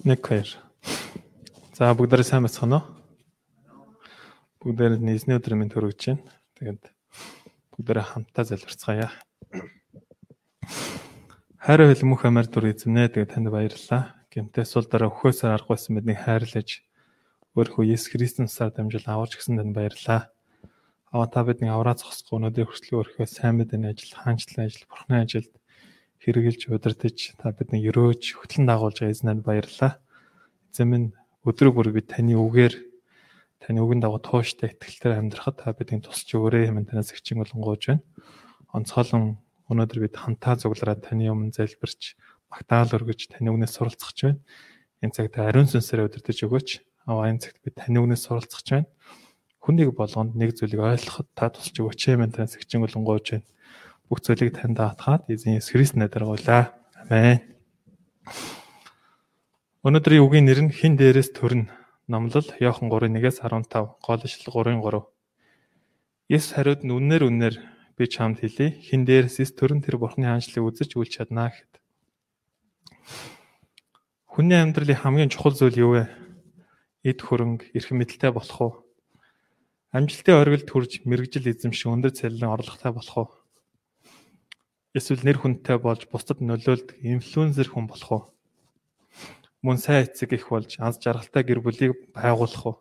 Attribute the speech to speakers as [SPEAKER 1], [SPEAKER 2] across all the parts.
[SPEAKER 1] Нэг хоёр. За бүгдээрээ сайн бацгаана уу? Бүгдээр нийсний өдөр минь төрөж байна. Тэгээд бүгдээрээ хамтдаа залбирцгаая. Хайр хэл мөх амар дүр эзэмнэ. Тэгээд танд баярлалаа. Гэмтээс сул дараа өхөөсөр аргуулсан биднийг хайрлаж өөрхөө Есүс Христийн цаар дамжуул аварч гисэн танд баярлалаа. Аваа та бидний авраа зогсохгүй өнөөдөр хүртэл өөрхөө сайн мэдээний ажил, хаанчлалын ажил, бурхны ажилд хэрэгжилж удирдах та бидний өрөөж хөтлөн дагуулж байгаа эзнэнд баярлалаа. Эзэн минь өдрөг бүр бид таны үгээр таны үгэн дагуу тууштай итгэлээр амьдрахад та бидний тусч өөрөө юм танаас ихчин болонгооч байна. Онцгойлон өнөөдөр бид хамтаа зуглараад таны өмнө залбирч магтаал өргөж таны үгнээс суралцах байна. Энэ цагт ариун сүнсээр удирдах өгөөч. Аваа энэ цагт бид таны үгнээс суралцах байна. Хүнийг болгонд нэг зүйлийг ойлгоход та тусч өгөөч юм танаас ихчин болонгооч байна бүх зүйлийг танд даатгаад эзэн Есүс Христ нэрээр Амен. Өнөөдрийн үгийн нэр нь хин дээрээс төрн. Номлол Иохан 3:1-ээс 15, гол ишлэл 3:3. Есүс хариуд нь үннээр үннээр би чамд хэлье. Хин дээрээс төрн тэр бурхны хаанчлалыг үзэж үл чаднаа гэхэд. Хүний амьдралын хамгийн чухал зүйл юу вэ? Эд хөрөнгө, эрх мэдэлтэй болох уу? Амжилтын оргилд хүрж мэрэгжил эзэмших өндөр цалин орлоготой болох уу? Эсвэл нэр хүндтэй болж бусдад нөлөөлд инфлюенсер хүн болох уу? Мөн сайн эцэг их болж анз жаргалтай гэр бүлийг байгуулах уу?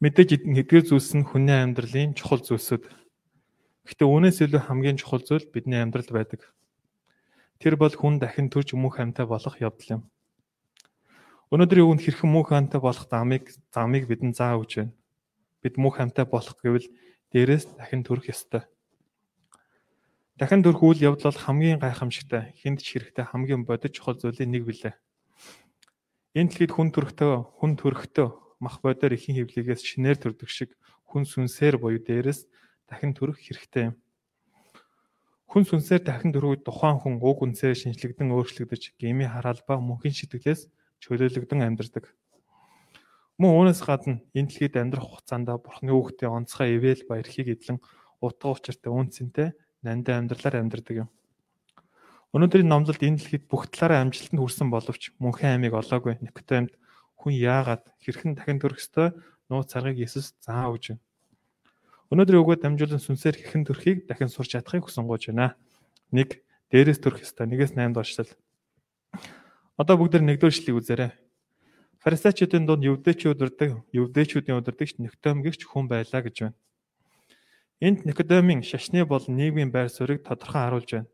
[SPEAKER 1] Мэдээж эдгээр зүйлс нь хүний амьдралын чухал зүйлсүүд. Гэхдээ үүнээс илүү хамгийн чухал зүйл бидний амьдрал байдаг. Тэр бол хүн дахин төрж мөнх амьтаа болох явдал юм. Өнөөдрийн үгэнд хэрхэн мөнх амьтаа болох замыг замыг бидэнд заа өгч байна. Бид мөнх амьтаа болох гэвэл дээрээс дахин төрөх ёстой. Дахин дөрөх үйл явдал бол хамгийн гайхамшигтай, хүнд ч хэрэгтэй хамгийн бодит чухал зүйлийн нэг билээ. Энэ дэлхийд хүн төрөхтөө, хүн төрөхтөө мах бодоор ихэн хөвлөгөөс шинээр төрдөг шиг хүн сүнсээр буюу дээрээс дахин төрөх хэрэгтэй юм. Хүн сүнсээр дахин төрөх тухайн хүн уг үнсээр шинжлэгдэн өөрчлөгдөж, гими харалбаа мөнхийн сэтгэлээс чөлөөлөгдөн амьдардаг. Мөн үүнээс гадна энэ дэлхийд амьдрах хугацаанд Бурхны үгтээ онцгой ивэл баярхийг эдлэн утга учиртай үнцэнтэй нандин амьдралаар амьдардаг юм. Өнөөдрийн номлолд энэ дэлхийд бүх талаараа амжилтанд хүрсэн боловч мөнхийн аймыг олоогүй Никодемд хүн яагаад хэрхэн дахин төрөх ёстой нууц царгыг Есүс заа өгч байна. Өнөөдрийн өгөөд дамжуулан сүнсээр хэрхэн төрхийг дахин сурч чадахыг хүсэн гооч байна. 1. Дээрээс төрөх ёстой. 1-ээс 8 доошлол. Одоо бүгд нэгдүгээр шлийг үзээрэй. Фарисеучуудын дунд евдээчүүд удирдаг, евдээчүүдийн удирдагч Никодем гихч хүн байлаа гэж байна. Энд Никодемийн шашны бол нийгмийн байр суурийг тодорхой харуулж байна.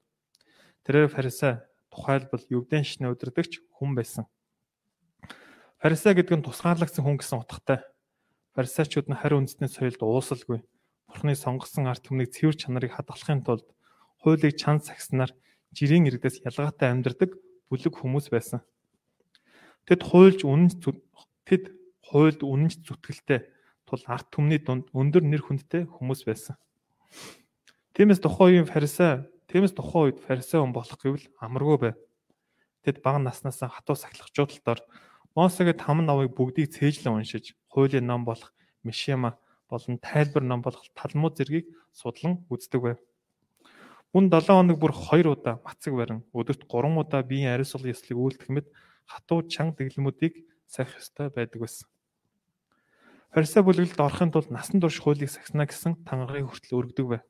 [SPEAKER 1] Тэрээр фарисей тухайлбал евдэн шашны удирдагч хүн байсан. Фарисей гэдэг нь тусгаарлагдсан хүн гэсэн утгатай. Фарисеучуд нь хариу үндэсний соёлд уусалгүй. Бурхны сонгосон арт түмнийг цэвэр чанарыг хадгалахын тулд хуулийг чанд сагснаар жирийн иргэдээс ялгаатай амьдардаг бүлэг хүмүүс байсан. Тэд хуульж үнэн тэд хуульд үнэнч зүтгэлтэй тул арт түмний дунд өндөр нэр хүндтэй хүмүүс байсан. Тиймээс тухайн үеийн фарисей, тиймээс тухайн үед фарисей хүн болох гэвэл амаргүй байв. Тэд бага наснаас хатуу сахилгачуудлаар Мосегийн таман навыг бүгдийг цээжлэн уншиж, хуулийн ном болох Мишема болон тайлбар ном болох Талмуд зэргийг судлан үздэг байв. Мөн 7 хоног бүр 2 удаа мацаг барин өдөрт 3 удаа биеийн ариус сул ёслыг үйлдэх мэт хатуу чанга дэглэмүүдийг сахих ёстой байдаг байсан. Фарисей бүлэглэлд орохын тулд насан турш хуулийг сахина гэсэн тангарыг хүртэл өргөдөг байв.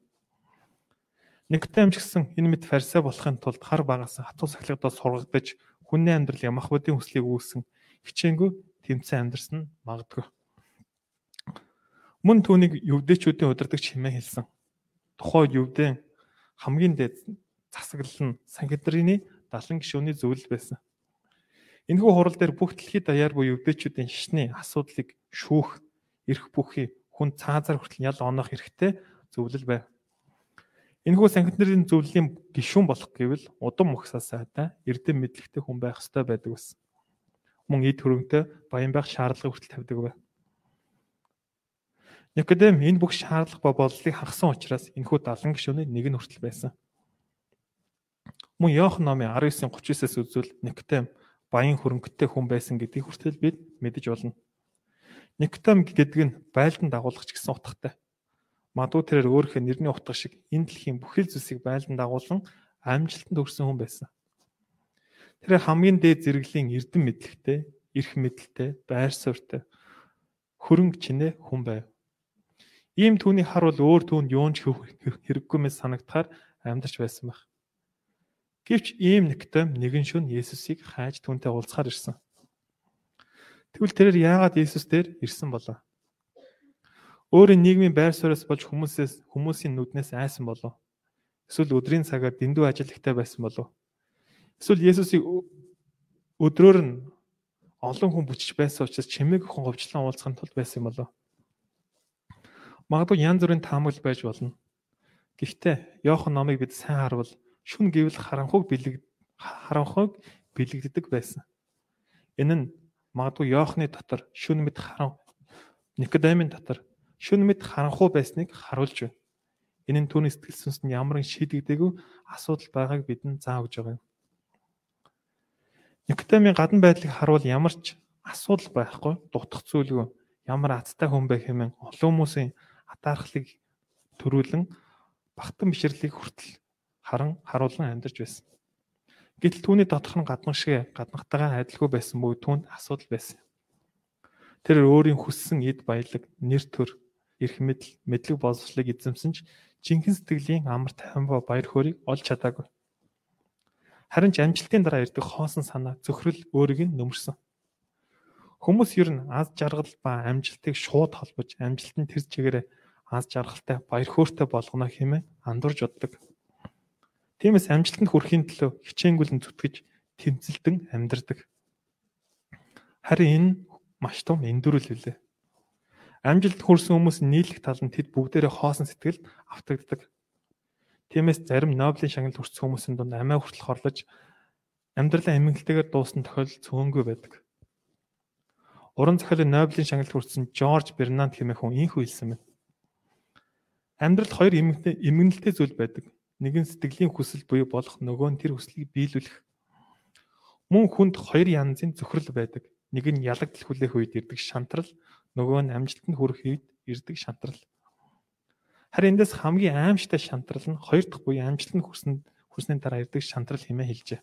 [SPEAKER 1] Ч гэсэн энэ мэд фарисей болохын тулд хар багаас хатуу сахилгадаа сургагдаж хүний амьдрал ямах бодийн хүслийг үүсгэн хичээнгүй тэмцэн амьдрсан магадгүй. Мөн түүнийг евдээчүүдийн удирдагч хэмээн хэлсэн. Тухайн евдэн хамгийн дээд засаглал нь Санхедрины 70 гишүүний зөвлөл байсан. Энэхүү хурал дээр бүх дэлхийд даяар буй евдээчүүдийн шашны асуудлыг шүүх эрх бүхий хүн цаазаар хүртэл ял оноох хэрэгтэй зөвлөл байв. Энэхүү санхинарын зөвлөлийн гишүүн болох гэвэл удам мөхсаа сайтай эрдэм мэдлэгтэй хүн байх ёстой байдаг байсан. Мөн эд хөрөнгөтэй баян байх шаардлага хүртэл тавьдаг байв. Никодем энэ бүх шаардлага ба боллыг хагасан учраас энэхүү 70 гишүүний нэг нь хүртэл байсан. Мөн Иохан номын 19:39-с үзвэл Никодем баян хөрөнгөтэй хүн байсан гэдгийг хүртэл бид мэдэж болно. Никодем гэдэг нь байлдан дагуулагч гэсэн утгатай. Мадуу тэрээр өөрийнхөө нэрний утга шиг энэ дэлхийн бүхэл зүйлсийг байлдан дагуулсан амжилтанд хүрсэн хүн байсан. Тэр хамгийн дээд зэрэглийн эрдэм мэдлэгтэй, эрх мэдэлтэй, байр суурьтай хөрөнгө чинээ хүн байв. Ийм түүний хар бол өөр түүнд юунч хэрэггүй мэт санагдахаар амьдарч байсан байх. Гэвч ийм Никодем нэгэн шөнө Есүсийг хайж түүнтэй уулзахаар ирсэн. Тэгвэл тэрээр яагаад Есүс дээр ирсэн болов? Өөрийн нийгмийн байр сууриас болж хүмүүсээс хүмүүсийн нүднээс айсан болов? Эсвэл өдрийн цагаар дэндүү ажилттай байсан болов? Эсвэл Есүсийг өдрөөр нь олон хүн бүчиж байсан учраас чимээг хүн говчлон уулзахын тулд байсан юм болов. Магадгүй янз бүрийн таамаглал байж болно. Гэхдээ Иохан номыг бид сайн харвал шүн гэвэл харанхуйг бэлэг харанхуйг бэлэгддэг байсан. Энэ нь магадгүй Иохны дотор шүн мэд харан Никодемын дотор шүн мэд харанхуй байсныг харуулж байна. Энэ нь түүний сэтгэл сүнсэнд ямар нэг шийдэгдээгүй асуудал байгааг бидэнд зааж байгаа юм. Никодемийн гадна байдлыг харуул ямар ч асуудал байхгүй дутах зүйлгүй ямар азтай хүн бэ хэмээн олон хүмүүсийн атаархлыг төрүүлэн багтан бишрлийг хүртэл харан харуулan амьдарч байсан. Гэтэл түүний дотох нь гаднах шиг гаднахтайгаа адилгүй байсан бөгөөд түүнд асуудал байсан. Тэр өөрийн хүссэн эд баялаг, нэр төр, эрх мэдэл, мэдлэг боловсролыг эзэмсэн ч жинхэнэ сэтгэлийн амар тайван ба баяр хөөргийг олж чадаагүй. Харин ч амжилтын дараа ирдэг хоосон санаа зөвхрөл өөрийг нь нөмөрсөн. Хүмүүс ер нь аз жаргал ба амжилтыг шууд холбож амжилтын тэр чигээрээ аз жаргалтай баяр хөөртэй болгоно хэмээн андуурж боддог. Тиймээс амжилтанд хүрэхийн төлөө хичээнгүлэн зүтгэж тэмцэлдэн амьдардаг. Харин энэ маш том эндүрэл билээ. Амжилт хүрсэн хүмүүс нийлэх тал нь тэд бүгдээрээ хоосон сэтгэлд автагддаг. Тиймээс зарим Нобелийн шагналд хүрсэн хүмүүсийн дунд амиа хүртэл хорлож амьдралаа эмгэнэлтэйгээр дууссан тохиолдол цөөнгүй байдаг. Уран зохиолын Нобелийн шагналд хүрсэн Жорж Бернанд хэмээх хүн ийхүү хэлсэн байна. Амьдралд хоёр эмгэнэлтэй зүйл байдаг. Нэг нь сэтгэлийн хүсэл буюу болох нөгөө нь тэр хүслийг биелүүлэх. Мөн хүнд хоёр янзын зөвхөрл байдаг. Нэг нь ялагдл хүлээх үед ирдэг шантрал, нөгөө нь амжилтанд хүрэх үед ирдэг шантрал. Харин эндээс хамгийн аимшигтай шантрал нь хоёр дахь буюу амжилтанд хүрсэн хүрсний дараа ирдэг шантрал хэмээн хэлжээ.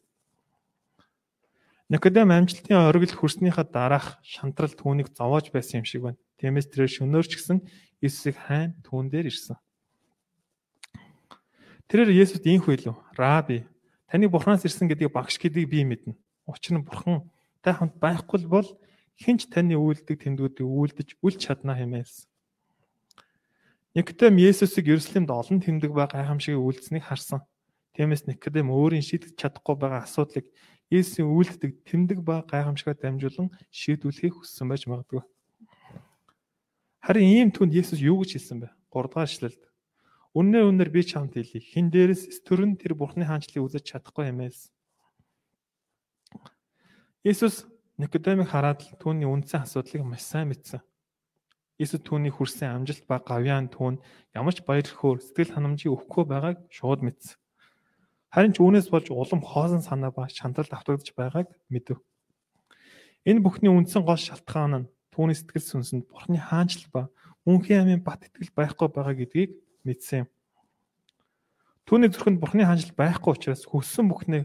[SPEAKER 1] Никодем амжилтын оргил хүрснийхаа дараах шантрал түүнийг зовоож байсан юм шиг байна. Тиймээс тэр шөнөөр ч гэсэн Иесусыг хайн түүн дээр ирсэн. Тэрээр Есүст ийхүү хэлв. Раби, таны Бурханаас ирсэн гэдгийг багш гэдгийг би мэднэ. Учир нь Бурхан та хамт байхгүй бол хинч таны үйлдэл тэмдгүүдийг үйлдэж үл чадна хэмээсэн. Никодем Есүсийг Иерусалимд олон тэмдэг ба гайхамшигыг үйлдсэнийг харсан. Тиймээс Никодем өөрийн шийдэж чадахгүй байгаа асуудлыг Есүсийн үйлддэг тэмдэг ба гайхамшигаар дамжуулан шийдвүлэхийг хүссэн байж магадгүй. Харин ийм түнд Есүс юу гэж хэлсэн бэ? 3 дахь эшлэлд. Үннээ үнээр би чамд хэлье. Хин дээрээс төрн тэр Бурхны хаанчлалыг үзэж чадахгүй юмээс. Есүс Никодемыг хараад түүний үндсэн асуудлыг маш сайн мэдсэн. Есүс түүний хүрсэн амжилт ба гавьяан түүнд ямар ч баяр хөөр сэтгэл ханамжийг өгөхгүй байгааг шууд мэдсэн. Харин ч үүнээс болж улам хоосон санаа ба шантралд автагдж байгааг мэдэв. Энэ бүхний үндсэн гол шалтгаан нь түүний сэтгэл сүнсэнд Бурхны хаанчлал ба мөнхийн амийн бат итгэл байхгүй байгаа гэдгийг мэдсэн юм. Түүний зүрхэнд Бурхны хаанчлал байхгүй учраас хүссэн бүхнээ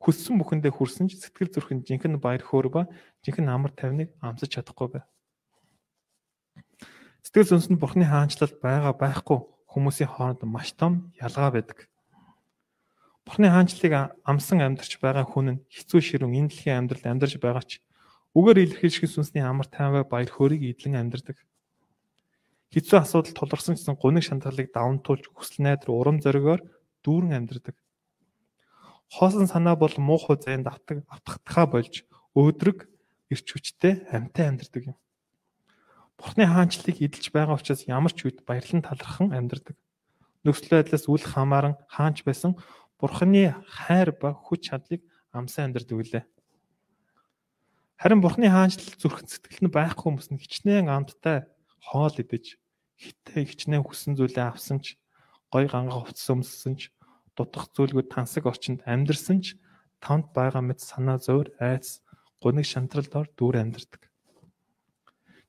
[SPEAKER 1] хүссэн бүхэндээ хүрсэн ч сэтгэл зүрхэнд жинхэнэ баяр хөөр ба жинхэнэ амар тайвныг амсаж чадахгүй байв. Сэтгэл зүнсэнд Бурхны хаанчлал байгаа байхгүй хүмүүсийн хооронд маш том ялгаа байдаг. Бурхны хаанчлалыг амсан амьдарч байгаа хүн нь хэцүү ширүүн энэ дэлхийн амьдралд амьдарч байгаа ч үгээр илэрхийлэх сүнсний амар тайван баяр хөөргийг идэлэн амьдардаг. Хэцүү асуудал тулгарсан гэсэн гуниг шантгалыг даван туулж хүсэл найдар урам зоригоор дүүрэн амьдардаг. Хоосон санаа бол муухай зайд автдаг автахдахаа болж өөдрөг эрч хүчтэй амьтаа амьдардаг юм. Бурхны хаанчлалыг эдэлж байгаа учраас ямар ч үед баярлан талархан амьдардаг. Нөхцөл байдлаас үл хамааран хаанч байсан Бурхны хайр ба хүч чадлыг амсан амьдардаг үлээ. Харин Бурхны хаанчлал зүрхэн сэтгэл нь байхгүй хүмүүс нь хичнээн амттай хоол идэж хитэ хичнээн хүссэн зүйлээ авсан ч гой ганга хувцас өмссөн ч дутах зүйлгүй тансаг орчинд амьдэрсэн ч тавд байгаа мэт санаа зовөр айц гуниг шантралдор дүүр амьдардаг.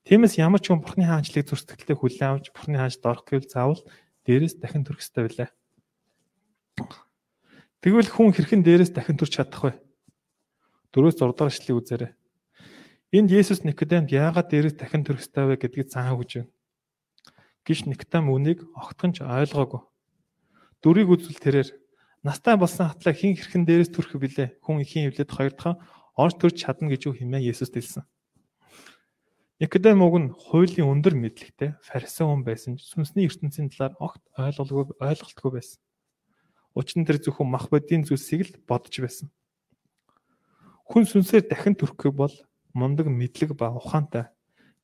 [SPEAKER 1] Тиймээс ямар ч хүн Бурхны хаанчлалыг зүр сэтгэлдээ хүлээн авч Бурхны хаанчлалд орох гэвэл заавал дээрээс дахин төрөх ёстой билээ. Тэгвэл хүн хэрхэн дээрээс дахин төрч чадах вэ? 4-6 дугаар эшлэгийг үзээрэй. Энд Есүс Никодемд яагаад дээрээс дахин төрөх ёстой вэ гэдгийг заан өгж байна. Гиш Никодем үнийг огтхонч ойлгоогүй. Дөрийг үзвэл тэрээр настай болсон хатлаа хин хэрхэн дээрээс төрөх билээ. Хүн ихийн хөвлөд хоёр дахь орж төрж чадна гэж юу хэмээн Есүс хэлсэн. Никодем уг нь хуулийн өндөр мэдлэгтэй фарисеун хүн байсан ч сүнсний ертөнцийн талаар огт ойлголгүй ойлголтгүй байсан. Учир нь тэр зөвхөн мах бодийн зүйлсийг л бодож байсан. Хүн сүнсээр дахин төрөх бол мундаг мэдлэг ба ухаантай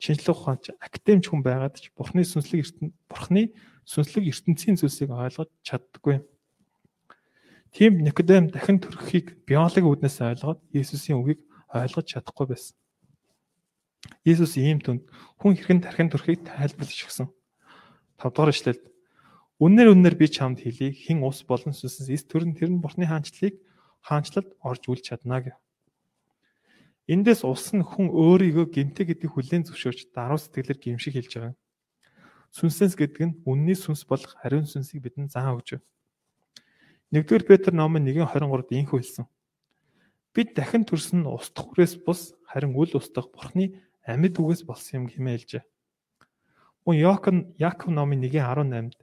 [SPEAKER 1] шинжлэх ухаанч академич хүн байгаад ч бурхны сүнслэг ертөнд бурхны сүнслэг ертөнцийн зүйлсийг ойлгож чаддаггүй. Тийм Никодем дахин төрөхийг биологи үүднээс ойлгоод Иесусийн үгийг ойлгож чадахгүй байсан. Иесус ийм түнд хүн хэрхэн тархин төрхийг тайлбарлаж өгсөн. 5 дугаар эшлэлд Үннээр үннээр би чамд хэлье хэн ус болон сүнсээс эс төрн тэр нь бурхны хаанчлалыг хаанчлалд орж үлж чадна гэв. Эндээс ус нь хүн өөрийгөө гинтэ гэдэг хүлээн зөвшөөрч даруй сэтгэлээр гимшиг хэлж байгаа. Сүнсэнс гэдэг нь үнний сүнс болох хариун сүнсийг бидэнд заан өгч байна. 1-р Петр номын 1:23-д инхүү хэлсэн. Бид дахин төрсөн нь устдах үрээс бус харин үл устдах бурхны амьд үгээс болсон юм хэмээлжээ. Мөн Яаков Яаков номын 1:18-д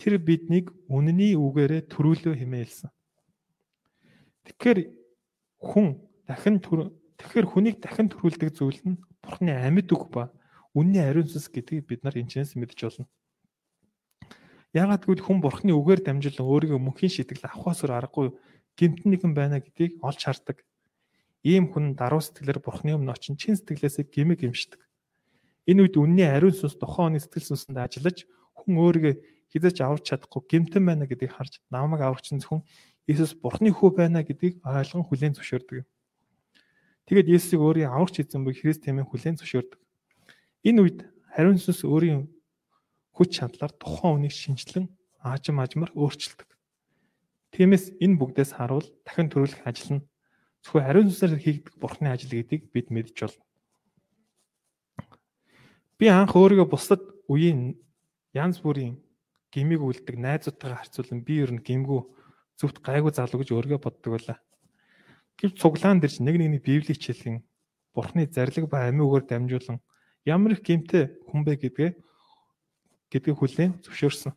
[SPEAKER 1] тэр биднийг үнний үгээрээ төрүүлөө хэмээлсэн. Тэгэхээр хүн дахин тэгэхээр хүнийг дахин төрүүлдэг зүйл нь бурхны амьд үг ба үнний ариун сүнс гэдгийг бид нар энэчнээс мэдж болно. Яагаад гэвэл хүн бурхны үгээр дамжуулан өөрийгөө мөнхийн шийтгэл авахаас аргагүй гэмтэн нэгэн байна гэдгийг олж хардаг. Ийм хүн даруй сэтгэлээр бурхны өмнө очин чин сэтгэлээсээ гимэг гимшдэг. Энэ үед үнний ариун сүнс тухайн оны сэтгэл сүнсэнд ажиллаж хүн өөрийгөө хизэж аварч чадахгүй гэмтэн байна гэдгийг харж намайг аврагч нь зөвхөн Иесус бурхны хүү байна гэдгийг ойлгон хүлээн зөвшөөрдөг. Тэгээд Иесусыг өөрийн аврагч эзэн буй Христ хэмээн хүлээн зөвшөөрдөг. Энэ үед хариун сүнс өөрийн хүч чадлаар тухайн үнийг шинчлэн аажим аажмаар өөрчилдөг. Тиймээс энэ бүгдээс харуул дахин төрүүлэх ажил нь Зөвхөн ариун сүнсээр хийгдэх бурхны ажил гэдгийг бид мэдж байна. Би анх өөрийгөө бусдад үеийн янз бүрийн гимиг үлдэг найзуудтайгаа харьцуулан би ер нь гимгүү зөвхт гайгүй залуу гэж өөрийгөө боддог байлаа. Гэвч цуглаан дэрч нэг нэгний библийн хичээлэн бурхны зарлиг ба амийн үгээр дамжуулан ямар их гимтэй хүн бэ гэдгээ гэдгийг хүлээн зөвшөөрсөн.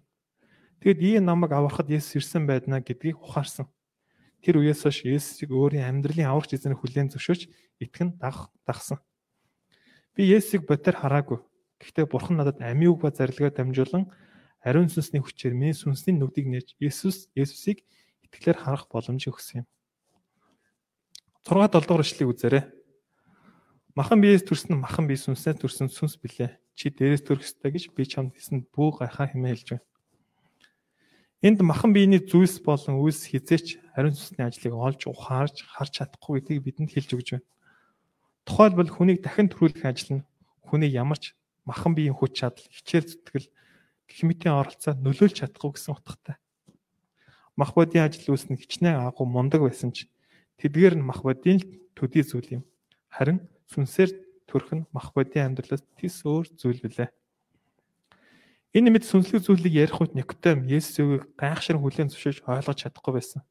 [SPEAKER 1] Тэгэд ий намайг аврахад Есүс ирсэн байднаа гэдгийг ухаарсан. Тэр үеэс хойш Есүсийг өөрийн амьдралын аврагч эзэнээр хүлээн зөвшөөрч итгэн дагах дагсан. Би Есүсийг ботор хараагүй. Гэхдээ Бурхан надад амийн үг ба зарилгаа дамжуулан ариун сүнсний хүчээр миний сүнсний нүдийг нээж Есүс Есүсийг итгэлээр харах боломж өгсөн юм. 6 7 дугаар ишлэгийг үзээрэй. Махан биеэс төрсөн махан бие сүнснээс төрсөн сүнс билээ. Чи дээрээс төрөх ёстой гэж би чамд хэлсэн бүү гайхаа хэмээн хэлж байна. Энд махан биений зүйлс болон үйлс хизээч ариун сүнсний ажлыг олж ухаарж харж чадахгүй гэдгийг бидэнд хэлж өгч байна. Тухайлбал хүнийг дахин төрүүлэх ажил нь хүний ямар ч махан биеийн хүч чадал, хичээл зүтгэл гэх мэтийн оролцоо нөлөөлж чадахгүй гэсэн утгатай. Мах бодийн ажил үүснэ хичнээн агуу мундаг байсан ч тэдгээр нь мах бодийн төдий зүйл юм. Харин сүнсээр төрөх нь мах бодийн амьдралаас тис өөр зүйл билээ. Энэ мэд сүнслэг зүйлийг ярих үед Никодем Есүсийг гайхшир хүлээн зөвшөөрч ойлгож чадахгүй байсан.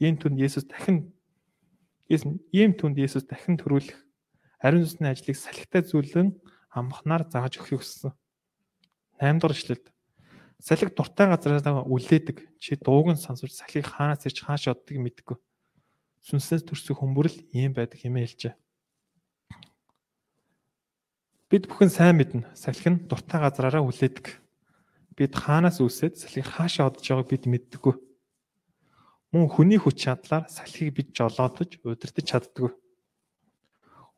[SPEAKER 1] Ийм түнд Есүс дахин ийм түнд Есүс дахин төрүүлэх ариун сүнсний ажлыг салхитай зүйлэн амхнаар зааж өгөхийг хүссэн. 8 дугаар ишлэлд салхи дуртай газараа үлээдэг чи дууган сонсож салхийг хаанаас ирж хааш оддгийг мэдгүй. Сүнсээс төрсөн хүмүүрэл ийм байдаг хэмээн хэлжээ. Бид бүхэн сайн мэднэ. Салхи нь дуртай газараараа үлээдэг бид хаанаас үсээд салхийг хаашаа одож байгааг бид мэддэггүй. Мөн хүний хүч чадлаар салхийг бид жолоотож удирдах чаддаггүй.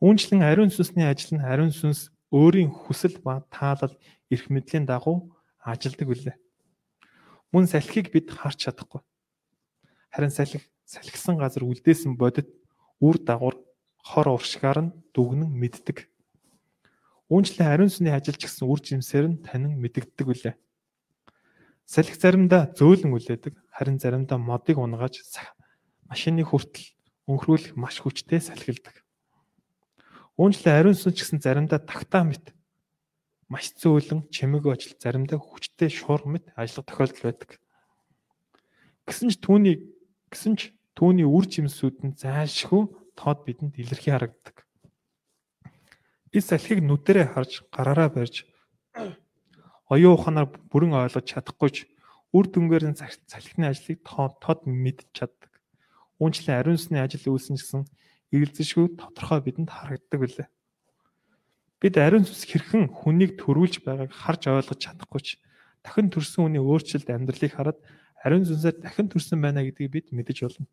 [SPEAKER 1] Үүнчлэн ариун сүнсний ажил нь ариун сүнс өөрийн хүсэл ба таалал эрх мэдлийн дагуу ажилдаг үлээ. Мөн салхийг бид харж чадахгүй. Харин салхи салхисан газар үлдээсэн бодит үр дагавар хор уршгаар нь дүгнэн мэддэг. Үүнчлэн ариун сүнсний ажилч гэсэн үр жимсээр нь танин мэдэгддэг үлээ. Салхи заримдаа зөөлөн үлээдэг, харин заримдаа модыг унгааж машины хүртэл өнхрүүлэх маш хүчтэй салхилдаг. Үүнчлэн ариун сүнс ч гэсэн заримдаа тагтаа мэт маш зөөлөн чимэг ажил заримдаа хүчтэй шуур мэт ажиллах тохиолдол байдаг. Гэсэн ч түүний Гэсэн ч түүний үр жимсүүд нь зайлшгүй тоод бидэнд илэрхий харагддаг. Би салхийг нүдэрээ харж гараараа барьж оюун ухаанаар бүрэн ойлгож чадахгүйч үр дүнгээр нь салхины ажлыг тод мэдж чаддаг. Үүнчлэн ариун сүнсний ажил үйлсэн гэсэн эргэлзэшгүй тодорхой бидэнд харагддаг билээ. Бид ариун сүнс хэрхэн хүнийг төрүүлж байгааг харж ойлгож чадахгүйч дахин төрсэн хүний өөрчлөлт амьдралыг хараад ариун сүнсээр дахин төрсэн байна гэдгийг бид мэдэж болно.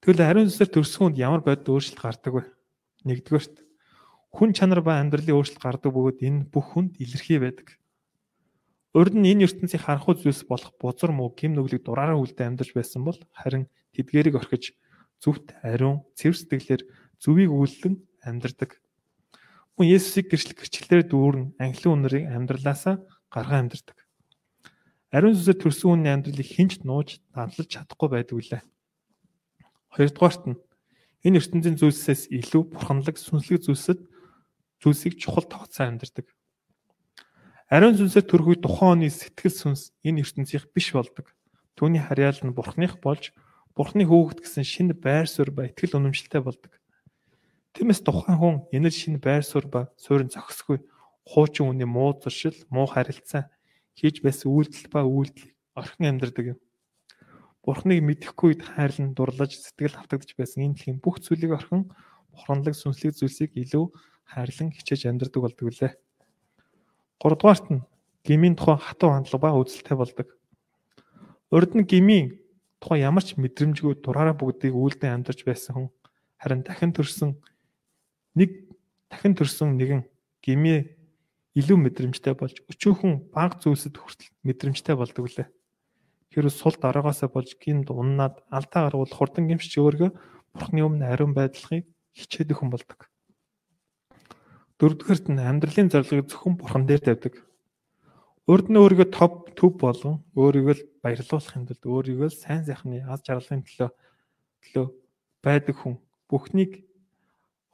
[SPEAKER 1] Тэгвэл ариун сүнсээр төрсөн хүнд ямар бодит өөрчлөлт гардаг вэ? Нэгдүгээрт хүн чанар ба амьдралын өөрчлөлт гардаг бөгөөд энэ бүх хүнд илэрхий байдаг. Урд нь энэ ертөнцийг харахгүй зүйлс болох бузар муу гим нүглийг дураараа үлдээ амьдарч байсан бол харин тэдгэрийг орхиж зүвт ариун цэвэр сэтгэлээр зүвийг үйлдэн амьдардаг. Хүн Есүсийг гэрчлэг гэрчлэлээр дүүрэн анхлын үнэрийг амьдралаасаа гаргаа амьдардаг. Ариун сүнсээр төрсөн хүний амьдралыг хинч нууж данлаж чадахгүй байдаг үлээ. Хоёрдугаарт нь энэ ертөнцийн зүйлсээс илүү бурханлаг сүнслэг зүйлсэд зүйлсийг чухал тооцоо амьдардаг. Ариун сүнсээр төрөх үе тухайн оны сэтгэл сүнс энэ ертөнцийнх биш болдог. Түүний харьяал нь бурхных болж бурхны хөөгд гэсэн шинэ байр суурь ба итгэл үнэмшилтэй болдог. Тиймээс тухайн хүн энэ шинэ байр суурь ба суурин зохисгүй хуучин үний муу зуршил, муу харилцаа хийж байсан үйлдэл ба үйлдэлийг орхин амьдардаг юм. Бурхныг мэдэхгүй үед хайрлан дурлаж сэтгэл автагдж байсан энэ дэлхийн бүх зүйлийг орхин бурханлаг сүнслэг зүйлсийг илүү хайрлан хичээж амьдардаг болдог үлээ. 3 дугаарт нь гмийн тухай хатуу хандлага ба үзэлтэй болдог. Урд нь гмийн тухай ямар ч мэдрэмжгүй дураараа бүгдийг үйлдэн амьдарч байсан хүн харин дахин төрсөн нэг дахин төрсөн нэгэн гмээ илүү мэдрэмжтэй болж өчөөхөн баг зүйлсэд хүртэл мэдрэмжтэй болдог лээ. Хэрвээ сул дараагаасаа болж гинт уннаад алдаа гаргуул хурдан гимшиж өөргөө бурхны өмнө ариун байдлахыг хичээдэг хүн болдог. Дөрөвдүгээрт нь амьдралын зорилгыг зөвхөн бурхан дээр тавьдаг. Урд нь өөрийгөө топ төв болгон өөрийгөө л баярлуулахын тулд өөрийгөө сайн сайхны аз жаргалын төлөө төлөө байдаг хүн бүхнийг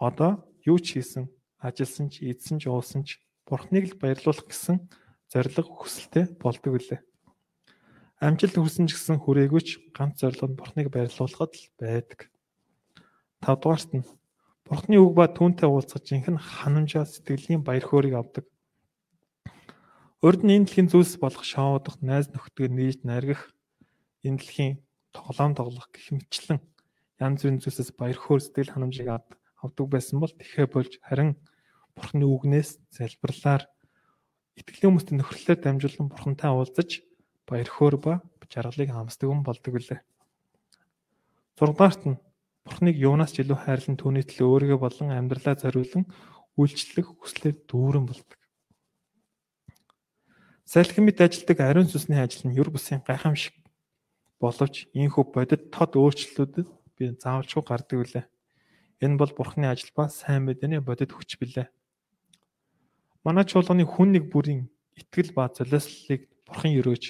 [SPEAKER 1] одоо юу ч хийсэн, ажилласан ч, эдсэн ч, уусан ч бурхныг л баярлуулах гэсэн зориг хүсэлтэй болдог үлээ. Амжилт хүсэн ч гэсэн хүрээгүйч ганц зорилго нь бурхныг баярлуулахад л байдаг. 5 дугаарт нь Бурхны үг ба түүнтэй уулзах жинхэнэ ханамжаа сэтгэлийн баяр хөөргийг авдаг. Урд нь энэ дэлхийн зүйлс болох шоудах, найз нөхдөд нийж наргих, энэ дэлхийн тоглоом тоглох гэх мэтлэн янз бүрийн зүйлсээс баяр хөөр сэтгэл ханамжийг авдаг байсан бол тэхээ болж харин Бурхны үгнээс залбирлаар итгэлийн хүмүүстэй нөхөрлөлөөр дамжуулан Бурхантай уулзаж баяр хөөр ба жаргалыг хамсдаг юм болдог үлээ. 6 дугаарт нь Бурхныг юунаас ч илүү хайрлан түүний төлөө өөрийгөө болон амьдралаа зориулан үйлчлэх хүслээр дүүрэн болдог. Салхи мэд ажилдаг ариун сүнсний ажил нь юр бусын гайхамшиг боловч ийхүү бодит тод өөрчлөлтүүдэд би заавалчгүй гардаг үлээ. Энэ бол Бурхны ажил ба сайн мэдээний бодит хүч билээ. Манай чуулганы хүн нэг бүрийн итгэл ба золиослолыг Бурхан өрөөж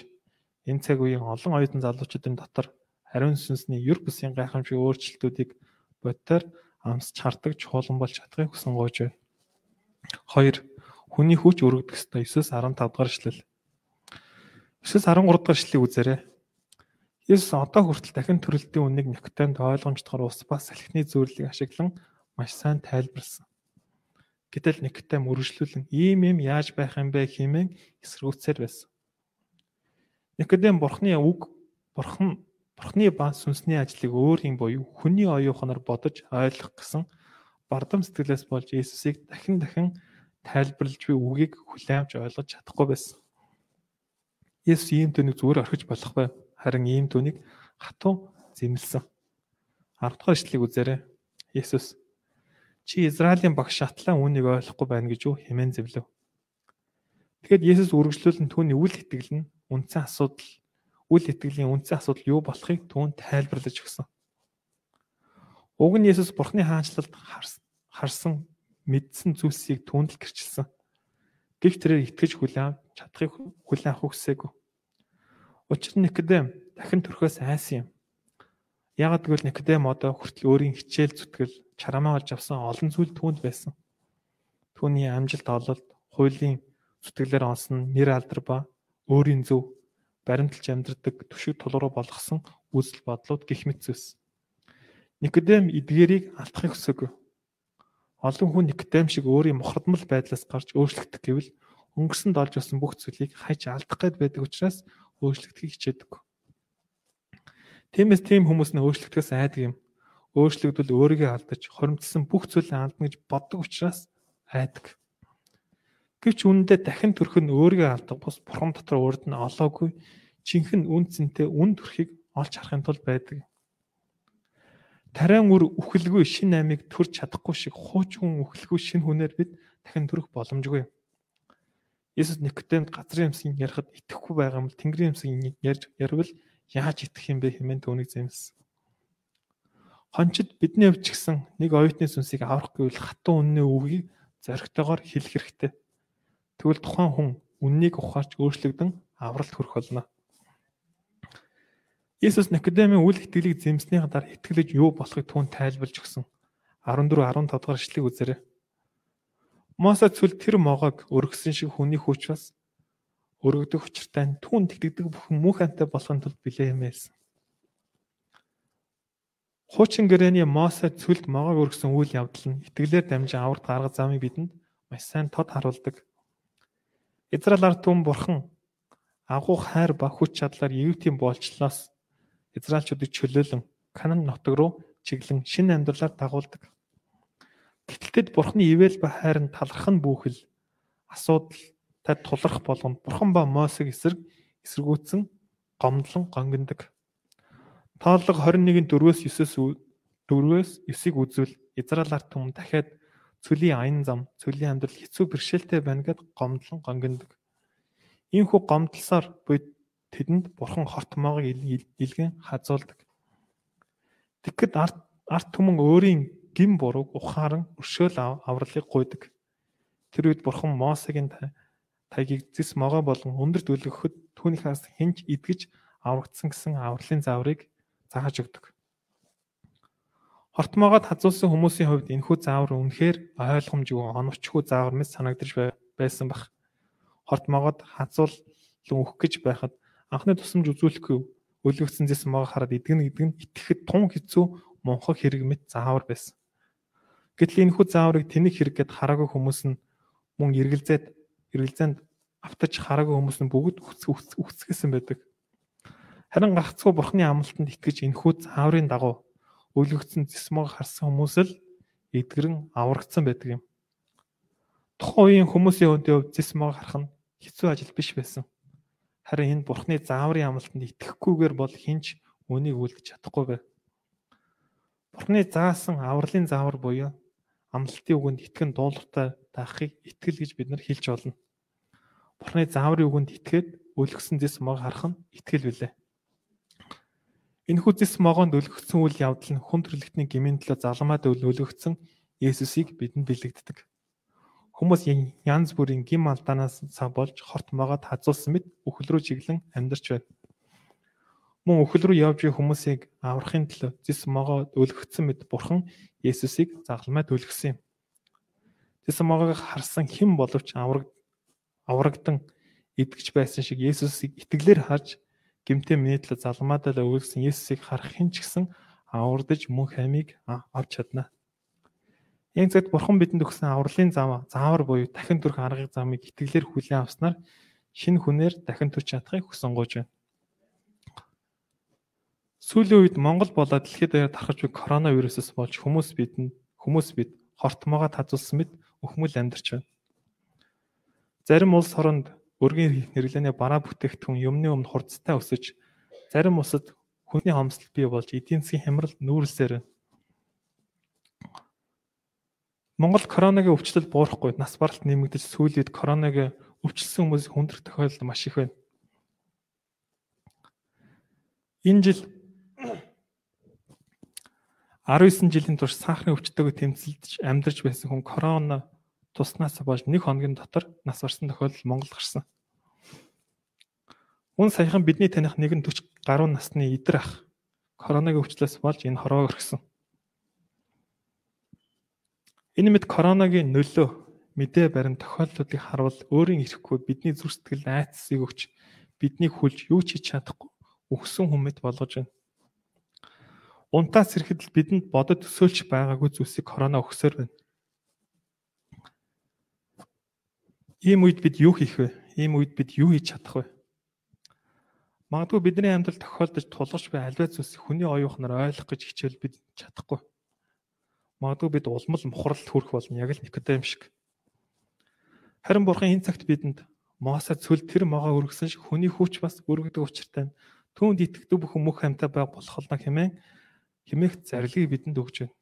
[SPEAKER 1] энэ цаг үеийн олон оюутан залуучуудын дотор ариун сүнсний юр бусын гайхамшиг өөрчлөлтүүдийг бодтоор амсч хардаг чуулган болж чадахыг хүсэн байна. 2. Хүний хүч өргөдөх ёстой 9-15 дугаар эшлэл. 9-13 дугаар эшлэлийг үзээрэй. Есүс одоо хүртэл дахин төрөлтийн үннийг Никодемд ойлгомжтойгоор ус бас салхины зөөрлийг ашиглан маш сайн тайлбарлсан. Гэтэл Никодем үргэлжлүүлэн ийм юм яаж байх юм бэ хэмээн эсрүүцээр байсан. Никодем бурхны үг бурхан Бурхны ба сүнсний ажлыг өөрийн буюу хүний оюуханаар бодож ойлгох гэсэн бардам сэтгэлээс болж Иесусыг дахин дахин тайлбарлаж буй үгийг хүлээмж ойлгож чадахгүй байсан. Иесус ийм төнийг зүгээр орхиж болохгүй. Харин ийм төнийг хатуу зэмлсэн. 10 дахь ишлэгийг үзээрэй. Иесус чи Израилийн багш шатлан үүнийг ойлгохгүй байна гэж юу хэмээн зэвлэв. Тэгэхэд Иесус үргэлжлүүлэн түүний үл итгэл нь үндсэн асуудал үл итгэлийн үндсэн асуудал юу болохыг түүн тайлбарлаж өгсөн. Уг нь Есүс Бурхны хаанчлалд харсан мэдсэн зүйлсийг түүнд л гэрчилсэн. Гэвч тэрээр итгэж хүлээн чадахыг хүлээн авах хүсээгүй. Учир нь Никодем дахин төрхөөс айсан юм. Яагад гэвэл Никодем одоо хүртэл өөрийн хичээл зүтгэл чарамаа олж авсан олон зүйл түүнд байсан. Түүний амжилт ололт, хуулийн зүтгэлээр онсон нэр алдар ба өөрийн зөв баримталж амьдрдаг төшиг тулгуур болгосон үзэл бодлууд гих мэт зүйлс. Никодем эдгээрийг алдахыг хүсээгүй. Олон хүн Никодем шиг өөрийн мохордмол байдлаас гарч өөрчлөгдөх гэвэл өнгөрсөн долж болсон бүх зүйлийг хайж алдах гээд байдаг учраас өөрчлөгдөхийг хичээдэг. Тиймээс тийм хүмүүс нь өөрчлөгдөхөөс айдаг юм. Өөрчлөгдвөл өөрийгөө алдаж, хоримтсан бүх зүйлээ алдна гэж боддог учраас айдаг. Гэвч үүндээ дахин төрөх нь өөрийгөө алдаг бус бурхан дотор урд нь олоогүй жинхэнэ үн цэнтэй үн төрхийг олж харахын тулд байдаг. Тариан үр үхэлгүй шин амийг төрж чадахгүй шиг хуучин үхэлгүй шин хүнээр бид дахин төрөх боломжгүй. Есүс Никодемд газрын юмсыг ярихад итгэхгүй байгаа юм бол Тэнгэрийн юмсыг ярьж ярвал яаж итгэх юм бэ хэмээн түүнийг зэмсэн. Хончид бидний хувьд ч гэсэн нэг оюутны сүнсийг аврах гэвэл хатуу үнний үгийг зоригтойгоор хэлэх хэрэгтэй. Тэгвэл тухайн хүн үннийг ухаарч өөрчлөгдөн авралт хүрэх болно. Иесус Никодемын үл итгэлийг зэмснийхаа дараа итгэлж юу болохыг түүнд тайлбарлаж өгсөн. 14 15 дахь эшлэгийг үзээрэй. Мосе цүл тэр могоог өргөсөн шиг хүний хүч бас өргөдөх учиртай түүнд итгэдэг бүхэн мөнх амтай болохын тулд билээ юмээс. Хуучин гэрээний Мосе цүлд могоог өргөсөн үйл явдал нь итгэлээр дамжин аврагт гаргах замыг бидэнд маш сайн тод харуулдаг. Израиль ард түмэн бурхан агуу хайр ба хүч чадлаар Египтийн болчлоос Израильчуудыг чөлөөлөн Канан нутаг руу чиглэн шинэ амьдралаар дагуулдаг. Гэтэл тэд бурханы ивэл ба хайр нь таларх нь бүхэл асуудал тад тулрах болгонд бурхан ба Мосег эсрэг эсэргүүцсэн гомдлон гонгиндаг. Тооллого 21-ийн 4-өөс 9-өөс 4-өөс 9-ийг үзвэл Израиль ард түмэн дахиад цөлийн аян зам, цөлийн амьдрал хэцүү бэрхшээлтэй байна гэд гомдлон гонгиндаг. Иймхүү гомдлсоор буй тэдэнд бурхан хорт моогыг илгэн хазуулдаг. Тэгэхэд арт арт түмэн өөрийн гим бурууг ухаан өршөөл авралыг гуйдаг. Тэр үед бурхан Мосегийн тайгийг зис могоо болон өндөр дүлгөхөд түүнийхээс хинж идгэж аврагдсан гэсэн авралын зааврыг зааж өгдөг. Хортмоогоод хазуулсан хүмүүсийн хувьд энэхүү заавар үнэхээр ойлгомжгүй оновчгүй заавар мэт санагдаж байсан бах. Хортмоогоод хазуулан өгөх гэж байхад анхны тусламж үзүүлэхгүй өлөгцсөн зэс моог хараад идгэн идгэн итгэхэд тун хэцүү мунхаг хэрэг мэт заавар байсан. Гэтэл энэхүү зааврыг тэнэг хэрэггээд хараагүй хүмүүс нь мөн эргэлзээд эргэлзээнд автаж хараагүй хүмүүс нь бүгд үхсгэсэн байдаг. Харин гагцхүү бурхны амлалтанд итгэж энэхүү зааврын дагуу өлөгцсөн зэсмог харсан хүмүүс л эдгэрэн аврагдсан байдаг юм. Тухайн үеийн хүмүүсийн хувьд зэсмог харах нь хэцүү ажил биш байсан. Харин энэ бурхны зааврын амлалтанд итгэхгүйгээр бол хинч үнийг үлдэж чадахгүй байв. Бурхны заасан авралын заавар буюу амлалтын үгэнд итгэн дуулууртай таахыг итгэл гэж бид нар хэлж болно. Бурхны зааврын үгэнд итгээд өлгсөн зэс мог харах нь итгэл билээ. Энэхүү зэс могоонд өлгөгдсөн үйл явдал нь хүн төрлөختний гмийн төлөө заламаад өлгөгдсөн Есүсийг бидэнд бэлэгддэг. Хүмүүс янз бүрийн гим алдаанаас болж хорт могоод хазуулсан мэт үхэл рүү чиглэн амьдарч байна. Мөн үхэл рүү явж буй хүмүүсийг аврахын төлөө зэс могоод өлгөгдсөн мэт бурхан Есүсийг загламаад өлгсөн юм. Зэс могоог харсан хэн боловч авраг аврагдан идэгч байсан шиг Есүсийг итгэлээр харж гимтээ миний төлөө залмаадаа өгүүлсэн Есүсийг харах хэн ч гэсэн авардаж мөн хамиг авч чадна. Энэ цагт Бурхан бидэнд өгсөн авралын зам заавар буюу дахин төрөх аргыг замыг итгэлээр хүлээн авснаар шинэ хүнээр дахин төрч чадахыг хүсэн гооч байна. Сүүлийн үед Монгол болоод дэлхийд даяар тархаж буй коронавирусээс болж хүмүүс бидэнд хүмүүс бид хортмоогоо тазуулсан мэт өхмөл амьдарч байна. Зарим улс оронд өргөн хэрэглээний бараа бүтээгдэхүүн юмны өмнө хурцтай өсөж зарим усад хүний хомсдол бий болж эдийн засгийн хямрал нүүрсээр. Монгол коронавигийн өвчлөл буурахгүй нас баралт нэмэгдэж сүүлийн үед коронавигийн өвчлсөн хүмүүсийн хүндрэх тохиолдол маш их байна. Энэ жил 19 жилийн турш сахарын өвчтөйгөө тэмцэлдэж амьдарч байсан хүн корона туснаас болж нэг хоногийн дотор нас барсан тохиолдол Монгол гарсан. Үн саяхан бидний таних нэгэн 40 гаруй насны идэр ах коронавигийн өвчлөөс болж энэ хорвоо өргсөн. Энэ мэд коронавигийн нөлөө мэдээ барин тохиолдлуудыг харуул өөрийн ирэхгүй бидний зүрх сэтгэл айцсыг өгч биднийг хүлж юу ч хийж чадахгүй өгсөн хүмэд болгож байна. Унтаас ирэхэд бидэнд бодод төсөөлж байгаагүй зүйлсийг корона өгсөөр байна. Ийм үед бид юу хийх вэ? Ийм үед бид юу хийж чадах вэ? Магадгүй бидний амьдрал тохиолдож тулгарч буй альва зүйлсийг хүний оюухнаар ойлгох гэж хичээл бид чадахгүй. Магадгүй бид улмал мухралд хүрэх болно яг л Никодем шиг. Харин бурхан энэ цагт бидэнд Мосе цөл тэр могоо өргөсөн шиг хүний хүч бас өргөдөг учиртай. Түүнд итгэдэг бүхэн мөх хамтаа байг болох болно хэмээн хэмээх зарлигийг бидэнд өгч байна.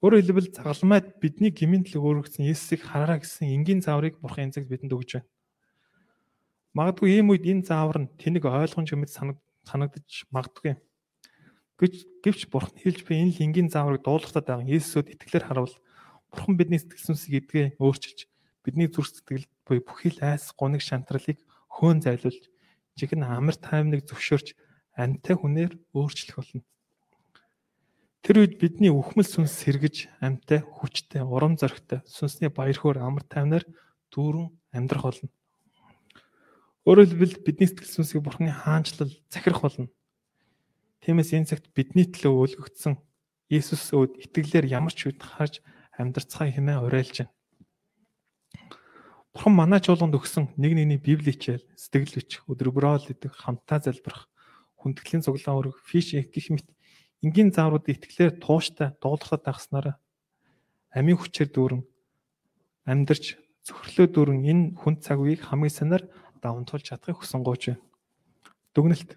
[SPEAKER 1] Өөрөөр хэлбэл загалмайд бидний гмийн төлөв өргөсөн Есүсийг хараараа гэсэн энгийн зааврыг бурхан цагт бидэнд өгч байна. Магадгүй ийм үед энэ заавар нь тэнэг ойлгомж юмд санагдаж магадгүй. Гэвч гэвч бурхан хэлж буй энэ энгийн зааврыг дуулгатад байгаа Есүсөд итгэлээр харуул бурхан бидний сэтгэл сүнсийг эдгээ өөрчилж бидний зүрх сэтгэл буй бүхий л айс гуниг шантралыг хөөн зайлуулж чихэн амар таймныг зөвшөөрч амьтай хүнээр өөрчлөх болно. Тэр үед бидний үхмэл сүнс сэргэж амьтай, хүчтэй, урам зоригтой, сүнсний баяр хөөр амар таймнаар дүүрэн амьдрах болно. Өөрөөр хэлбэл бидний сэтгэл сүнсийг Бурхны хаанчлал захирах болно. Тиймээс энэ цагт бидний төлөө өлгөгдсөн Иесус өөд итгэлээр ямар ч үед харж амьдрцгаая хэмээн уриалж байна. Бурхан манай чуулганд өгсөн нэг нэгний Библи хичээл, сэтгэл хүч, өдрөбрөөл гэдэг хамтаа залбирах, хүндэтгэлийн цуглаан өрг, фиш гэх мэт энгийн заавруудыг итгэлээр тууштай дуулахад тагснараа амийн хүчээр дүүрэн амьдарч зөвхөрлөө дүүрэн энэ хүн цаг үеийг хамгийн санаар даван тулж чадахыг хүсэн гооч байна. Дүгнэлт.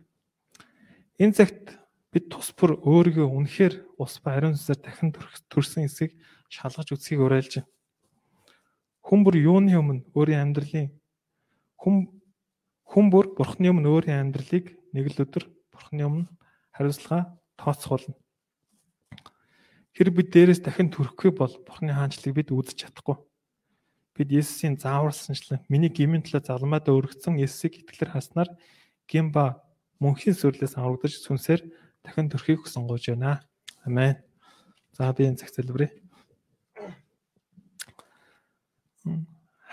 [SPEAKER 1] Энэ цагт бид тус бүр өөрийгөө үнэхээр ус ба ариун сүнсээр дахин төрсөн эсгийг шалгаж үзхийг уриалж байна. Хүн бүр юуны өмнө өөрийн амьдралын хүн хүн бүр бурхны өмнө өөрийн амьдралыг нэг л өдөр бурхны өмнө хариуцлага тооцох болно. Хэрэг бид дээрээс дахин төрөхгүй бол бурхны хаанчлалыг бид үзэж чадахгүй бид Есүсийн зааварсанчлан миний гмийн төлөө залмаад өргөцсөн Есүсийг итгэлээр хаснаар гин ба мөнхийн сүрлээс аврагдаж сүнсээр дахин төрхийг сонгож байна. Амен. За би энэ цаг залбирая.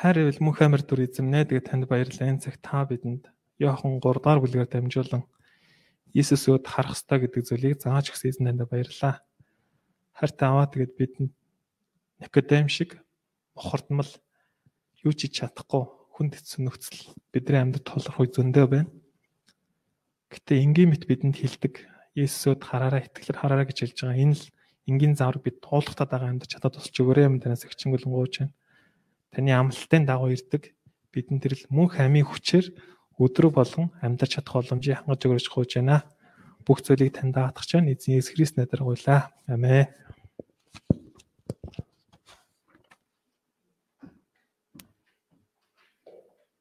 [SPEAKER 1] Хайр ивэл мөнх амар дүр эзэмнэ тэгээ танд баярлалаа. Энэ цаг та бидэнд Иохан 3 дахь бүлгээр дамжуулан Иесусөд харах ёстой гэдэг зүйлийг зааж өгсөн танд баярлалаа. Харт аваа тэгээд бидэнд Никодем шиг бохордмал юу ч хийж чадахгүй хүнд хэцүү нөхцөл бидний амьд толох үе зөндөө байна. Гэтэ энгийн мэт бидэнд хилдэг Есүсөд хараараа итгэлээр хараараа гэж хэлж байгаа. Энэ л энгийн заавар бид туулахтаад байгаа амьд чадаад тусч өгөөрэй юм танаас агчингүлэн гооч байна. Таны амлалтын дагуу ирдэг бидэн тэрл мөнх амийн хүчээр өдрө болгон амьдарч чадах боломжийг хангаж өгөөж гооч байна. Бүх зүйлийг танд даатгах чинь эзэн Есүс Христ надаар гуйлаа. Амен.